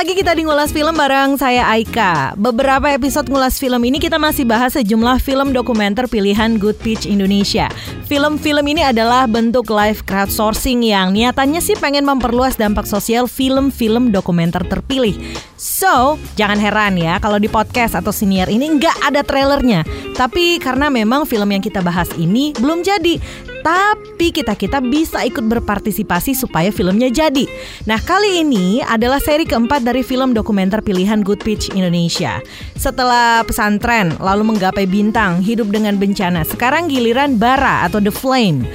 lagi kita di Ngulas Film bareng saya Aika. Beberapa episode Ngulas Film ini kita masih bahas sejumlah film dokumenter pilihan Good Pitch Indonesia. Film-film ini adalah bentuk live crowdsourcing yang niatannya sih pengen memperluas dampak sosial film-film dokumenter terpilih. So, jangan heran ya kalau di podcast atau senior ini nggak ada trailernya. Tapi karena memang film yang kita bahas ini belum jadi, tapi kita-kita bisa ikut berpartisipasi supaya filmnya jadi. Nah, kali ini adalah seri keempat dari film dokumenter pilihan Good Pitch Indonesia. Setelah pesantren, lalu menggapai bintang, hidup dengan bencana, sekarang giliran bara atau The Flame.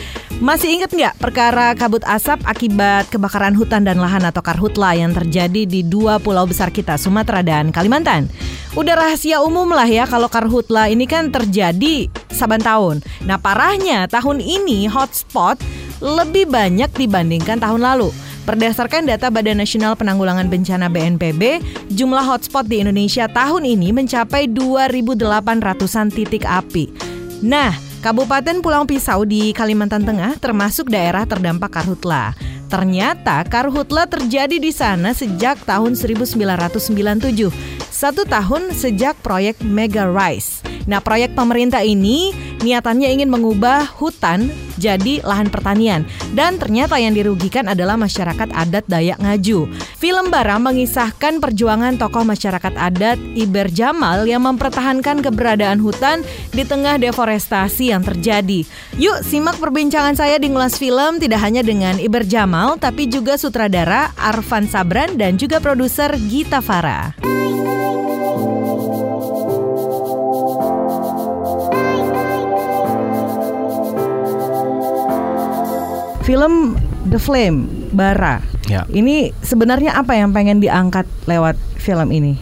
Masih ingat nggak perkara kabut asap akibat kebakaran hutan dan lahan atau karhutla yang terjadi di dua pulau besar kita, Sumatera dan Kalimantan? Udah rahasia umum lah ya kalau karhutla ini kan terjadi saban tahun. Nah parahnya tahun ini hotspot lebih banyak dibandingkan tahun lalu. Berdasarkan data Badan Nasional Penanggulangan Bencana BNPB, jumlah hotspot di Indonesia tahun ini mencapai 2.800-an titik api. Nah, Kabupaten Pulau Pisau di Kalimantan Tengah termasuk daerah terdampak karhutla. Ternyata karhutla terjadi di sana sejak tahun 1997, satu tahun sejak proyek Mega Rise. Nah, proyek pemerintah ini niatannya ingin mengubah hutan jadi lahan pertanian dan ternyata yang dirugikan adalah masyarakat adat Dayak Ngaju. Film Bara mengisahkan perjuangan tokoh masyarakat adat Iber Jamal yang mempertahankan keberadaan hutan di tengah deforestasi yang terjadi. Yuk simak perbincangan saya di Ngulas Film tidak hanya dengan Iber Jamal tapi juga sutradara Arfan Sabran dan juga produser Gita Farah. Film The Flame Bara. Ya. Ini sebenarnya apa yang pengen diangkat lewat film ini,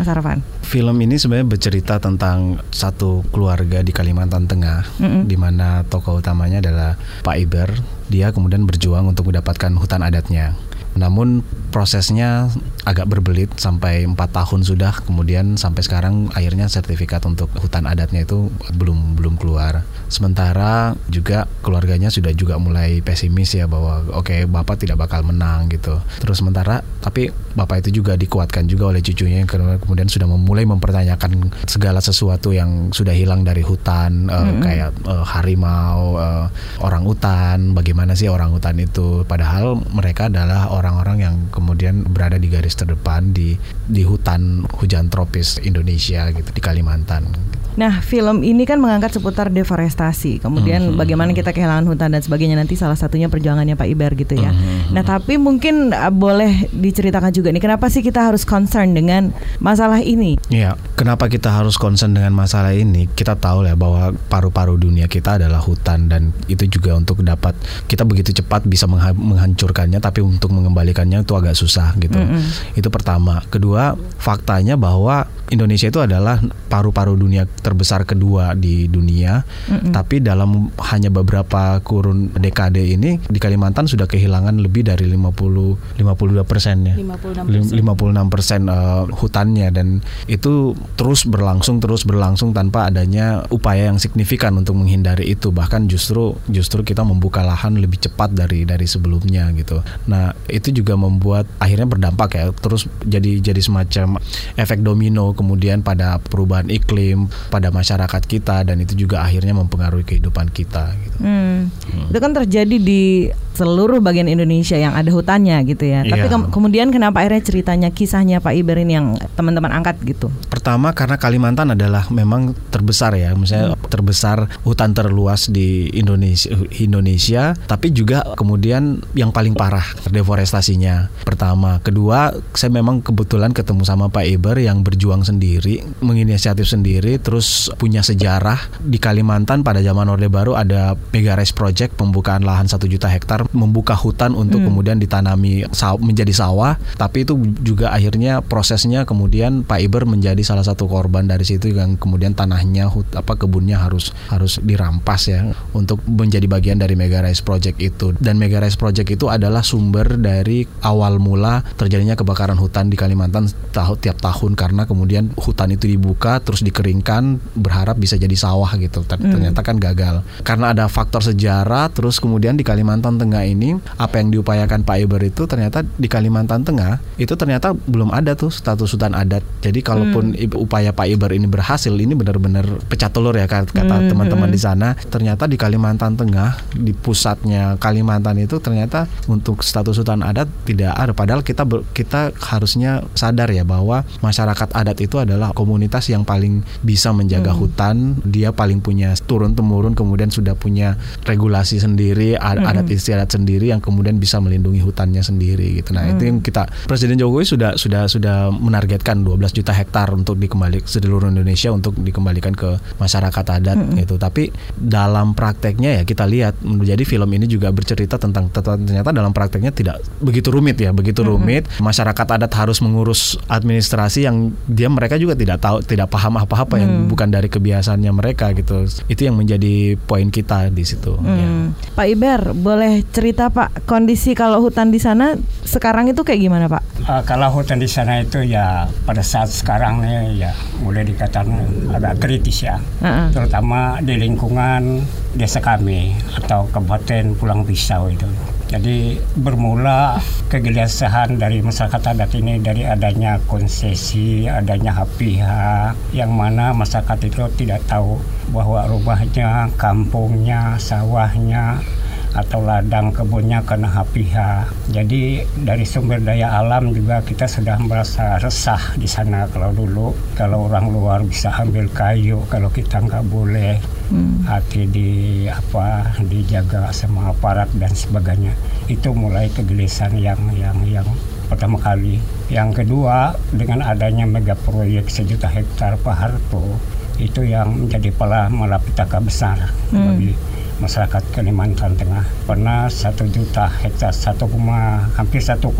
Mas Arfan? Film ini sebenarnya bercerita tentang satu keluarga di Kalimantan Tengah, mm -mm. di mana tokoh utamanya adalah Pak Iber. Dia kemudian berjuang untuk mendapatkan hutan adatnya. Namun prosesnya agak berbelit sampai empat tahun sudah. Kemudian sampai sekarang akhirnya sertifikat untuk hutan adatnya itu belum belum keluar. Sementara juga keluarganya sudah juga mulai pesimis ya bahwa oke okay, bapak tidak bakal menang gitu. Terus sementara tapi bapak itu juga dikuatkan juga oleh cucunya yang kemudian sudah memulai mempertanyakan segala sesuatu yang sudah hilang dari hutan mm -hmm. kayak uh, harimau uh, orang hutan bagaimana sih orang hutan itu. Padahal mereka adalah orang-orang yang kemudian berada di garis terdepan di di hutan hujan tropis Indonesia gitu di Kalimantan. Nah, film ini kan mengangkat seputar deforestasi, kemudian mm -hmm. bagaimana kita kehilangan hutan dan sebagainya. Nanti salah satunya perjuangannya Pak Iber gitu ya. Mm -hmm. Nah, tapi mungkin uh, boleh diceritakan juga nih, kenapa sih kita harus concern dengan masalah ini? Iya, kenapa kita harus concern dengan masalah ini? Kita tahu ya bahwa paru-paru dunia kita adalah hutan dan itu juga untuk dapat kita begitu cepat bisa menghancurkannya, tapi untuk mengembalikannya itu agak susah gitu. Mm -hmm. Itu pertama. Kedua, faktanya bahwa Indonesia itu adalah paru-paru dunia terbesar kedua di dunia. Mm -hmm. Tapi dalam hanya beberapa kurun dekade ini di Kalimantan sudah kehilangan lebih dari 50 52 persen ya. 56 persen uh, hutannya dan itu terus berlangsung terus berlangsung tanpa adanya upaya yang signifikan untuk menghindari itu. Bahkan justru justru kita membuka lahan lebih cepat dari dari sebelumnya gitu. Nah, itu juga membuat akhirnya berdampak ya terus jadi jadi semacam efek domino kemudian pada perubahan iklim pada masyarakat kita dan itu juga akhirnya mempengaruhi kehidupan kita. Gitu. Hmm. Hmm. Itu kan terjadi di seluruh bagian Indonesia yang ada hutannya gitu ya. Yeah. Tapi ke kemudian kenapa akhirnya ceritanya kisahnya Pak Iber ini yang teman-teman angkat gitu? Pertama karena Kalimantan adalah memang terbesar ya, misalnya hmm. terbesar hutan terluas di Indonesia, Indonesia, tapi juga kemudian yang paling parah deforestasinya. Pertama, kedua saya memang kebetulan ketemu sama Pak Iber yang berjuang sendiri, menginisiatif sendiri, terus punya sejarah di Kalimantan pada zaman Orde Baru ada Mega Project pembukaan lahan satu juta hektar membuka hutan untuk hmm. kemudian ditanami saw menjadi sawah. Tapi itu juga akhirnya prosesnya kemudian Pak Iber menjadi salah satu korban dari situ yang kemudian tanahnya hut, apa kebunnya harus harus dirampas ya untuk menjadi bagian dari Mega Rice Project itu. Dan Mega Rice Project itu adalah sumber dari awal mula terjadinya kebakaran hutan di Kalimantan tahu tiap tahun. Karena kemudian hutan itu dibuka terus dikeringkan kan berharap bisa jadi sawah gitu. Tapi hmm. ternyata kan gagal. Karena ada faktor sejarah terus kemudian di Kalimantan Tengah ini apa yang diupayakan Pak Iber itu ternyata di Kalimantan Tengah itu ternyata belum ada tuh status hutan adat jadi kalaupun hmm. upaya Pak Iber ini berhasil ini benar-benar pecah telur ya kata hmm. teman-teman hmm. di sana ternyata di Kalimantan Tengah di pusatnya Kalimantan itu ternyata untuk status hutan adat tidak ada padahal kita ber, kita harusnya sadar ya bahwa masyarakat adat itu adalah komunitas yang paling bisa menjaga hmm. hutan, dia paling punya turun temurun kemudian sudah punya regulasi sendiri, ad hmm. adat istiadat sendiri yang kemudian bisa melindungi hutannya sendiri gitu. Nah, hmm. itu yang kita Presiden Jokowi sudah sudah sudah menargetkan 12 juta hektar untuk dikembali seluruh Indonesia untuk dikembalikan ke masyarakat adat hmm. gitu. Tapi dalam prakteknya ya kita lihat menjadi film ini juga bercerita tentang ternyata dalam prakteknya tidak begitu rumit ya, begitu hmm. rumit. Masyarakat adat harus mengurus administrasi yang dia mereka juga tidak tahu tidak paham apa-apa hmm. yang bukan dari kebiasaannya mereka gitu. Itu yang menjadi poin kita di situ. Hmm. Ya. Pak Iber, boleh cerita Pak kondisi kalau hutan di sana sekarang itu kayak gimana Pak? Uh, kalau hutan di sana itu ya pada saat sekarang ya mulai dikatakan agak kritis ya, uh -uh. terutama di lingkungan desa kami atau kabupaten Pulang Pisau itu. Jadi bermula kegelisahan dari masyarakat adat ini dari adanya konsesi, adanya HPH, yang mana masyarakat itu tidak tahu bahwa rumahnya, kampungnya, sawahnya, atau ladang kebunnya kena HPH. Jadi dari sumber daya alam juga kita sudah merasa resah di sana kalau dulu kalau orang luar bisa ambil kayu kalau kita nggak boleh hmm. hati di apa dijaga sama aparat dan sebagainya itu mulai kegelisahan yang yang yang pertama kali. Yang kedua dengan adanya mega proyek sejuta hektar Pak Harto itu yang menjadi pala malapetaka besar hmm. bagi masyarakat Kalimantan Tengah pernah satu juta hektar satu hampir 1,5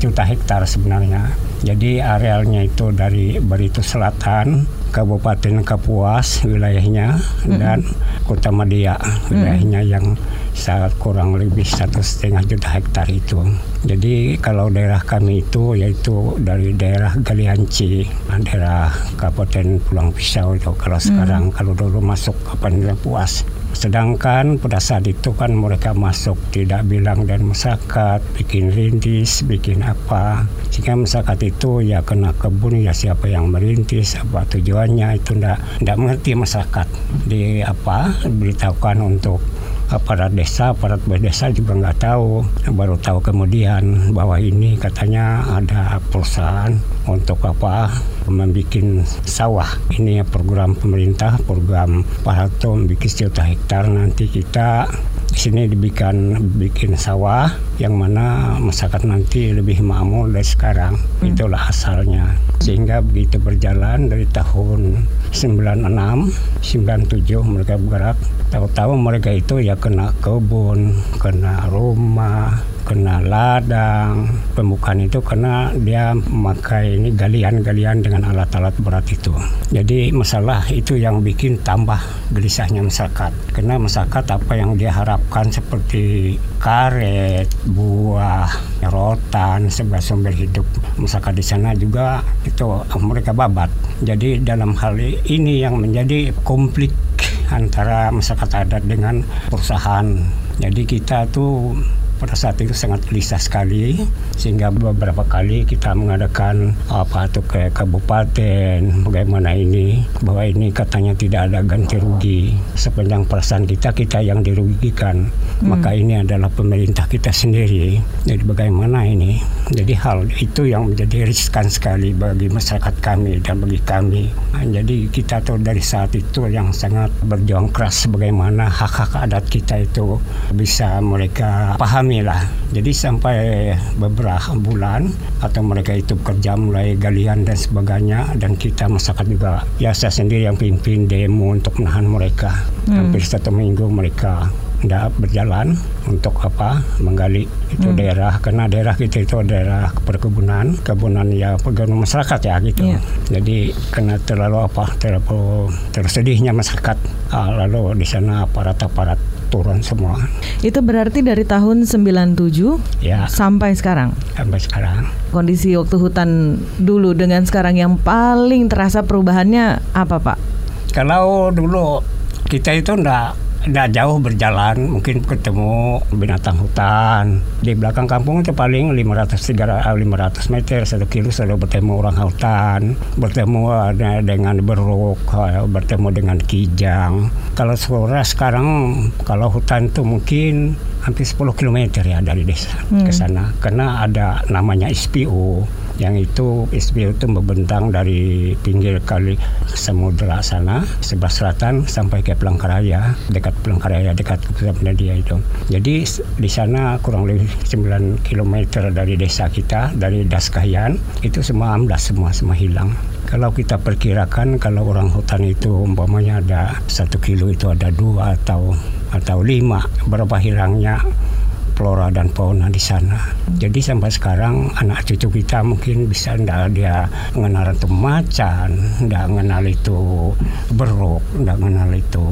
juta hektar sebenarnya jadi arealnya itu dari Barito Selatan Kabupaten Kapuas wilayahnya hmm. dan Kota Madia wilayahnya hmm. yang sangat kurang lebih satu setengah juta hektar itu. Jadi kalau daerah kami itu yaitu dari daerah Galianci, daerah Kabupaten Pulang Pisau itu kalau hmm. sekarang kalau dulu masuk Kabupaten Kapuas Sedangkan pada saat itu kan mereka masuk tidak bilang dan masyarakat bikin rintis, bikin apa. Sehingga masyarakat itu ya kena kebun ya siapa yang merintis, apa tujuannya itu tidak tidak mengerti masyarakat. Di apa beritahukan untuk aparat desa, aparat desa juga nggak tahu. Baru tahu kemudian bahwa ini katanya ada perusahaan untuk apa membuat sawah. Ini program pemerintah, program Pak Harto membuat sejuta hektar. Nanti kita di sini dibikin bikin sawah yang mana masyarakat nanti lebih makmur dari sekarang. Hmm. Itulah asalnya. Sehingga begitu berjalan dari tahun 96, 97 mereka bergerak. Tahu-tahu mereka itu ya kena kebun, kena rumah, kena ladang. Pembukaan itu karena dia memakai ini galian-galian dengan alat-alat berat itu. Jadi masalah itu yang bikin tambah gelisahnya masyarakat. Karena masyarakat apa yang dia harapkan seperti karet buah rotan sebagai sumber hidup masyarakat di sana juga itu mereka babat. Jadi dalam hal ini yang menjadi konflik antara masyarakat adat dengan perusahaan. Jadi kita tuh pada saat itu sangat gelisah sekali sehingga beberapa kali kita mengadakan apa itu ke kabupaten bagaimana ini bahwa ini katanya tidak ada ganti rugi. Sepanjang perasaan kita kita yang dirugikan. Hmm. maka ini adalah pemerintah kita sendiri. Jadi bagaimana ini? Jadi hal itu yang menjadi riskan sekali bagi masyarakat kami dan bagi kami. Jadi kita tuh dari saat itu yang sangat berjuang keras bagaimana hak-hak adat kita itu bisa mereka pahami lah. Jadi sampai beberapa bulan atau mereka itu bekerja mulai galian dan sebagainya dan kita masyarakat juga biasa sendiri yang pimpin demo untuk menahan mereka. Hmm. Hampir satu minggu mereka tidak berjalan untuk apa menggali itu hmm. daerah karena daerah kita itu daerah perkebunan kebunan ya perkebunan masyarakat ya gitu yeah. jadi karena terlalu apa terlalu tersedihnya masyarakat ah, lalu di sana aparat-aparat turun semua. Itu berarti dari tahun 97 ya. sampai sekarang. Sampai sekarang. Kondisi waktu hutan dulu dengan sekarang yang paling terasa perubahannya apa, Pak? Kalau dulu kita itu enggak tidak jauh berjalan mungkin ketemu binatang hutan. Di belakang kampung itu paling 500 500 eh, meter satu kilo sudah bertemu orang hutan bertemu dengan beruk eh, bertemu dengan kijang. Kalau sore sekarang kalau hutan itu mungkin hampir 10 km ya dari desa hmm. ke sana. Karena ada namanya SPO yang itu SBO itu membentang dari pinggir kali samudera sana sebelah selatan sampai ke Pelangkaraya dekat Pelangkaraya dekat Kepulauan dia itu. Jadi di sana kurang lebih 9 km dari desa kita dari Daskayan itu semua amblas semua semua hilang. Kalau kita perkirakan kalau orang hutan itu umpamanya ada satu kilo itu ada dua atau atau lima berapa hilangnya flora dan fauna di sana. Jadi sampai sekarang anak cucu kita mungkin bisa tidak dia mengenal itu macan, tidak mengenal itu beruk, tidak mengenal itu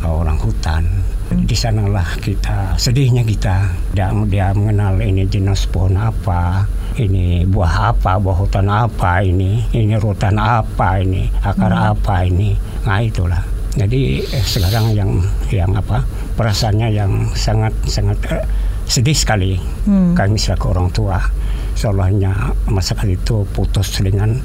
orang hutan. Di sanalah kita sedihnya kita dia, dia mengenal ini jenis pohon apa, ini buah apa, buah hutan apa ini, ini rutan apa ini, akar hmm. apa ini. Nah itulah. Jadi eh, sekarang yang yang apa perasaannya yang sangat sangat eh, sedih sekali hmm. kami selaku orang tua seolahnya masyarakat itu putus dengan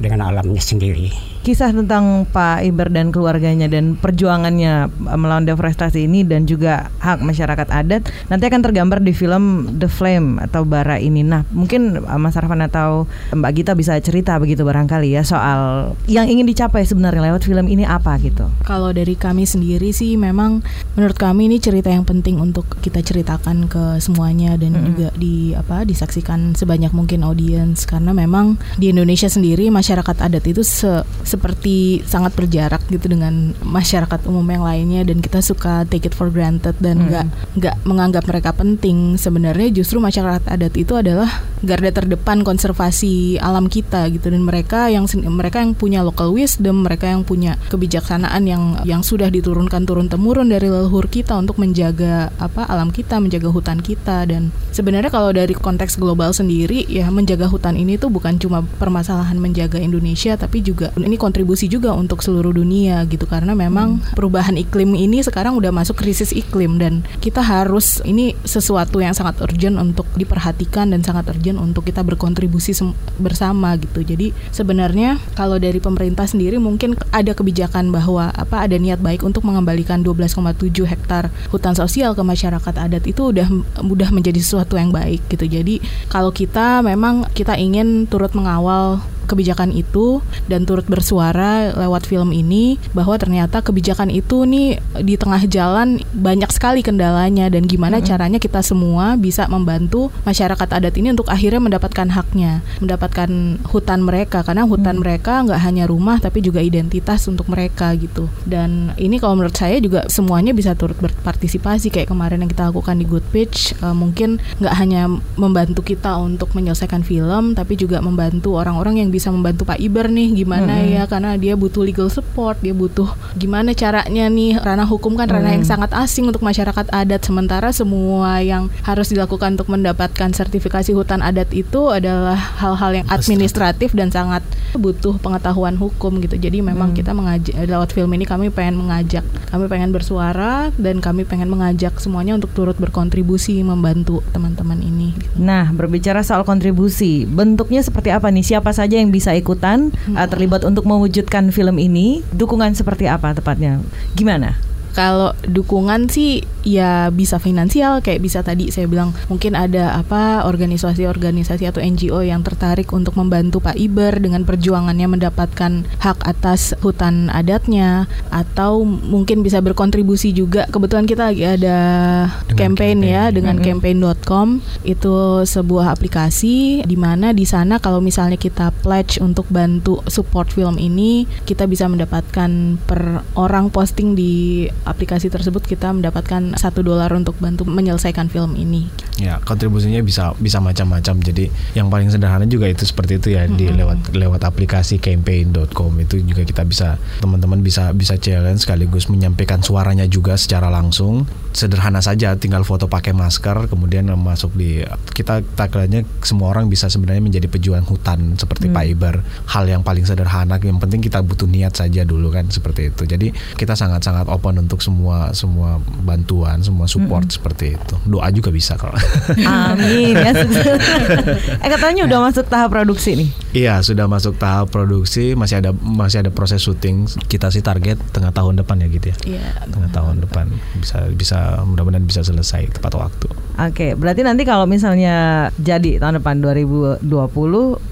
dengan alamnya sendiri kisah tentang Pak Iber dan keluarganya dan perjuangannya melawan deforestasi ini dan juga hak masyarakat adat nanti akan tergambar di film The Flame atau Bara ini. Nah, mungkin uh, Mas Arfan atau Mbak Gita bisa cerita begitu barangkali ya soal yang ingin dicapai sebenarnya lewat film ini apa gitu. Kalau dari kami sendiri sih memang menurut kami ini cerita yang penting untuk kita ceritakan ke semuanya dan mm -hmm. juga di apa disaksikan sebanyak mungkin audiens karena memang di Indonesia sendiri masyarakat adat itu se seperti sangat berjarak gitu dengan masyarakat umum yang lainnya dan kita suka take it for granted dan nggak hmm. nggak menganggap mereka penting. Sebenarnya justru masyarakat adat itu adalah garda terdepan konservasi alam kita gitu. Dan mereka yang mereka yang punya local wisdom mereka yang punya kebijaksanaan yang yang sudah diturunkan turun temurun dari leluhur kita untuk menjaga apa alam kita menjaga hutan kita. Dan sebenarnya kalau dari konteks global sendiri ya menjaga hutan ini tuh bukan cuma permasalahan menjaga Indonesia tapi juga ini kontribusi juga untuk seluruh dunia gitu karena memang hmm. perubahan iklim ini sekarang udah masuk krisis iklim dan kita harus ini sesuatu yang sangat urgent untuk diperhatikan dan sangat urgent untuk kita berkontribusi bersama gitu. Jadi sebenarnya kalau dari pemerintah sendiri mungkin ada kebijakan bahwa apa ada niat baik untuk mengembalikan 12,7 hektar hutan sosial ke masyarakat adat itu udah mudah menjadi sesuatu yang baik gitu. Jadi kalau kita memang kita ingin turut mengawal kebijakan itu dan turut bersuara lewat film ini bahwa ternyata kebijakan itu nih di tengah jalan banyak sekali kendalanya dan gimana mm -hmm. caranya kita semua bisa membantu masyarakat adat ini untuk akhirnya mendapatkan haknya, mendapatkan hutan mereka karena hutan mm -hmm. mereka nggak hanya rumah tapi juga identitas untuk mereka gitu. Dan ini kalau menurut saya juga semuanya bisa turut berpartisipasi kayak kemarin yang kita lakukan di Good Pitch uh, mungkin nggak hanya membantu kita untuk menyelesaikan film tapi juga membantu orang-orang yang bisa membantu Pak Iber nih gimana hmm. ya karena dia butuh legal support, dia butuh gimana caranya nih ranah hukum kan ranah hmm. yang sangat asing untuk masyarakat adat sementara semua yang harus dilakukan untuk mendapatkan sertifikasi hutan adat itu adalah hal-hal yang administratif dan sangat butuh pengetahuan hukum gitu. Jadi memang hmm. kita mengajak lewat film ini kami pengen mengajak, kami pengen bersuara dan kami pengen mengajak semuanya untuk turut berkontribusi membantu teman-teman ini. Gitu. Nah, berbicara soal kontribusi, bentuknya seperti apa nih? Siapa saja yang bisa ikutan uh, terlibat untuk mewujudkan film ini. Dukungan seperti apa tepatnya? Gimana? Kalau dukungan sih ya bisa finansial. Kayak bisa tadi saya bilang mungkin ada apa organisasi-organisasi atau NGO yang tertarik untuk membantu Pak Iber dengan perjuangannya mendapatkan hak atas hutan adatnya. Atau mungkin bisa berkontribusi juga. Kebetulan kita lagi ada dengan campaign, campaign. ya dengan mm -hmm. campaign.com itu sebuah aplikasi di mana di sana kalau misalnya kita pledge untuk bantu support film ini kita bisa mendapatkan per orang posting di aplikasi tersebut kita mendapatkan satu dolar untuk bantu menyelesaikan film ini. Ya kontribusinya bisa bisa macam-macam. Jadi yang paling sederhana juga itu seperti itu ya mm-hmm. di lewat lewat aplikasi campaign.com itu juga kita bisa teman-teman bisa bisa challenge sekaligus menyampaikan suaranya juga secara langsung sederhana saja, tinggal foto pakai masker, kemudian masuk di kita tagline semua orang bisa sebenarnya menjadi pejuang hutan seperti hmm. Pak Iber. Hal yang paling sederhana, yang penting kita butuh niat saja dulu kan seperti itu. Jadi kita sangat-sangat open untuk semua semua bantuan, semua support hmm. seperti itu. Doa juga bisa kalau. Amin ya. eh katanya udah masuk tahap produksi nih. Iya sudah masuk tahap produksi, masih ada masih ada proses syuting. Kita sih target tengah tahun depan ya gitu ya. Iya. Tengah tahun depan bisa bisa mudah-mudahan bisa selesai tepat waktu. Oke, berarti nanti kalau misalnya jadi tahun depan 2020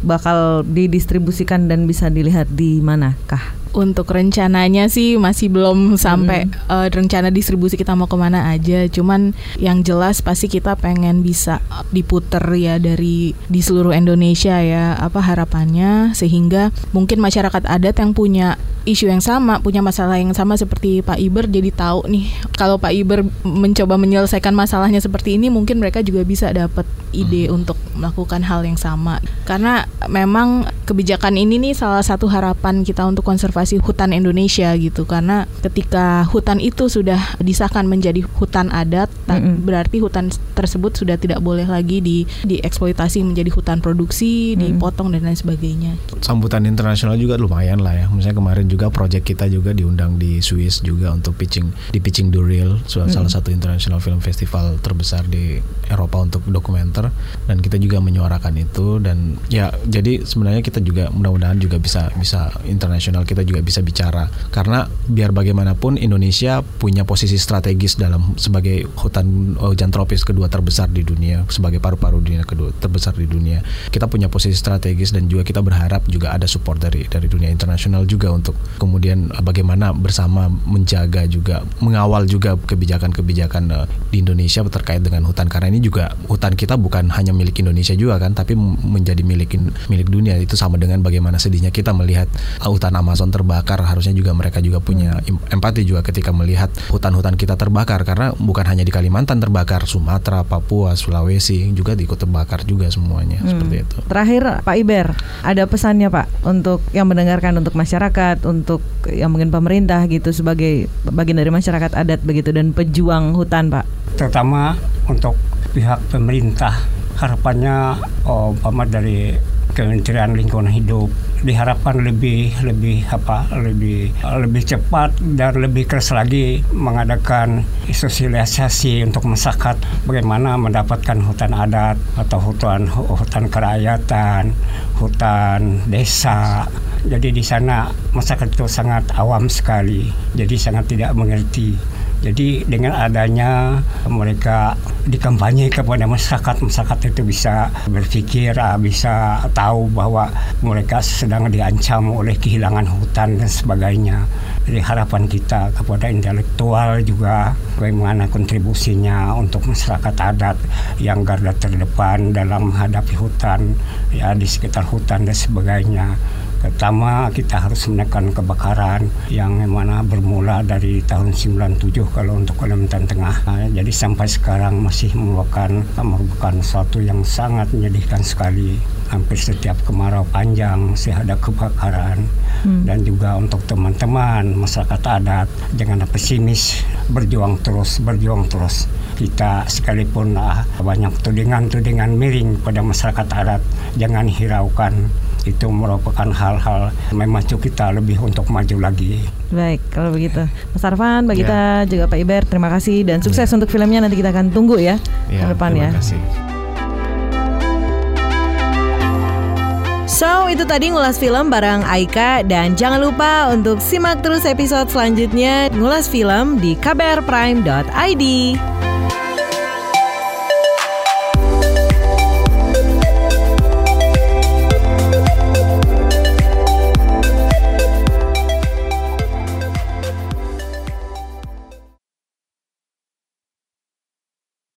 bakal didistribusikan dan bisa dilihat di manakah? Untuk rencananya sih masih belum sampai hmm. uh, rencana distribusi kita mau ke mana aja. Cuman yang jelas pasti kita pengen bisa diputer ya dari di seluruh Indonesia ya apa harapannya sehingga mungkin masyarakat adat yang punya isu yang sama, punya masalah yang sama seperti Pak Iber jadi tahu nih kalau Pak Iber mencoba menyelesaikan masalahnya seperti ini mungkin mereka juga bisa dapat ide hmm. untuk melakukan hal yang sama. Karena memang kebijakan ini nih salah satu harapan kita untuk konservasi hutan Indonesia gitu. Karena ketika hutan itu sudah disahkan menjadi hutan adat, mm-hmm. berarti hutan tersebut sudah tidak boleh lagi di dieksploitasi menjadi hutan produksi, mm-hmm. dipotong dan lain sebagainya. Sambutan internasional juga lumayan lah ya. Misalnya kemarin juga proyek kita juga diundang di Swiss juga untuk pitching di pitching Duril, mm-hmm. salah satu international film festival terbesar di Eropa untuk dokumenter. Dan kita juga menyuarakan itu dan ya jadi sebenarnya kita juga mudah-mudahan juga bisa bisa internasional kita juga bisa bicara. Karena biar bagaimanapun Indonesia punya posisi strategis dalam sebagai hutan hujan tropis kedua terbesar di dunia sebagai paru-paru dunia kedua terbesar di dunia. Kita punya posisi strategis dan juga kita berharap juga ada support dari dari dunia internasional juga untuk kemudian bagaimana bersama menjaga juga mengawal juga kebijakan-kebijakan eh, di Indonesia terkait dengan hutan. Karena ini juga hutan kita bukan hanya milik Indonesia juga kan tapi menjadi milik milik dunia. Itu sama dengan bagaimana sedihnya kita melihat hutan Amazon terbakar. Harusnya juga mereka juga punya empati juga ketika melihat hutan-hutan kita terbakar. Karena bukan hanya di Kalimantan terbakar Sumatera Papua Sulawesi juga ikut terbakar juga semuanya. Hmm. seperti itu. Terakhir Pak Iber ada pesannya Pak untuk yang mendengarkan untuk masyarakat untuk yang mungkin pemerintah gitu sebagai bagian dari masyarakat adat begitu dan pejuang hutan Pak terutama untuk pihak pemerintah harapannya oh, umpama dari Kementerian Lingkungan Hidup diharapkan lebih lebih apa lebih lebih cepat dan lebih keras lagi mengadakan sosialisasi untuk masyarakat bagaimana mendapatkan hutan adat atau hutan hutan kerakyatan, hutan desa. Jadi di sana masyarakat itu sangat awam sekali, jadi sangat tidak mengerti jadi dengan adanya mereka dikampanye kepada masyarakat, masyarakat itu bisa berpikir, ah, bisa tahu bahwa mereka sedang diancam oleh kehilangan hutan dan sebagainya. Jadi harapan kita kepada intelektual juga bagaimana kontribusinya untuk masyarakat adat yang garda terdepan dalam menghadapi hutan, ya di sekitar hutan dan sebagainya. Pertama kita harus menekan kebakaran yang mana bermula dari tahun 97 kalau untuk Kalimantan Tengah. Nah, jadi sampai sekarang masih merupakan merupakan suatu yang sangat menyedihkan sekali. Hampir setiap kemarau panjang masih ada kebakaran hmm. dan juga untuk teman-teman masyarakat adat jangan pesimis, berjuang terus, berjuang terus kita sekalipun uh, banyak tudingan-tudingan miring pada masyarakat adat jangan hiraukan itu merupakan hal-hal memacu kita lebih untuk maju lagi. Baik, kalau begitu. Mas Arfan, Mbak Gita, ya. juga Pak Iber, terima kasih dan sukses ya. untuk filmnya nanti kita akan tunggu ya, ya ke depan ya. Kasih. So, itu tadi ngulas film bareng Aika dan jangan lupa untuk simak terus episode selanjutnya ngulas film di kbrprime.id.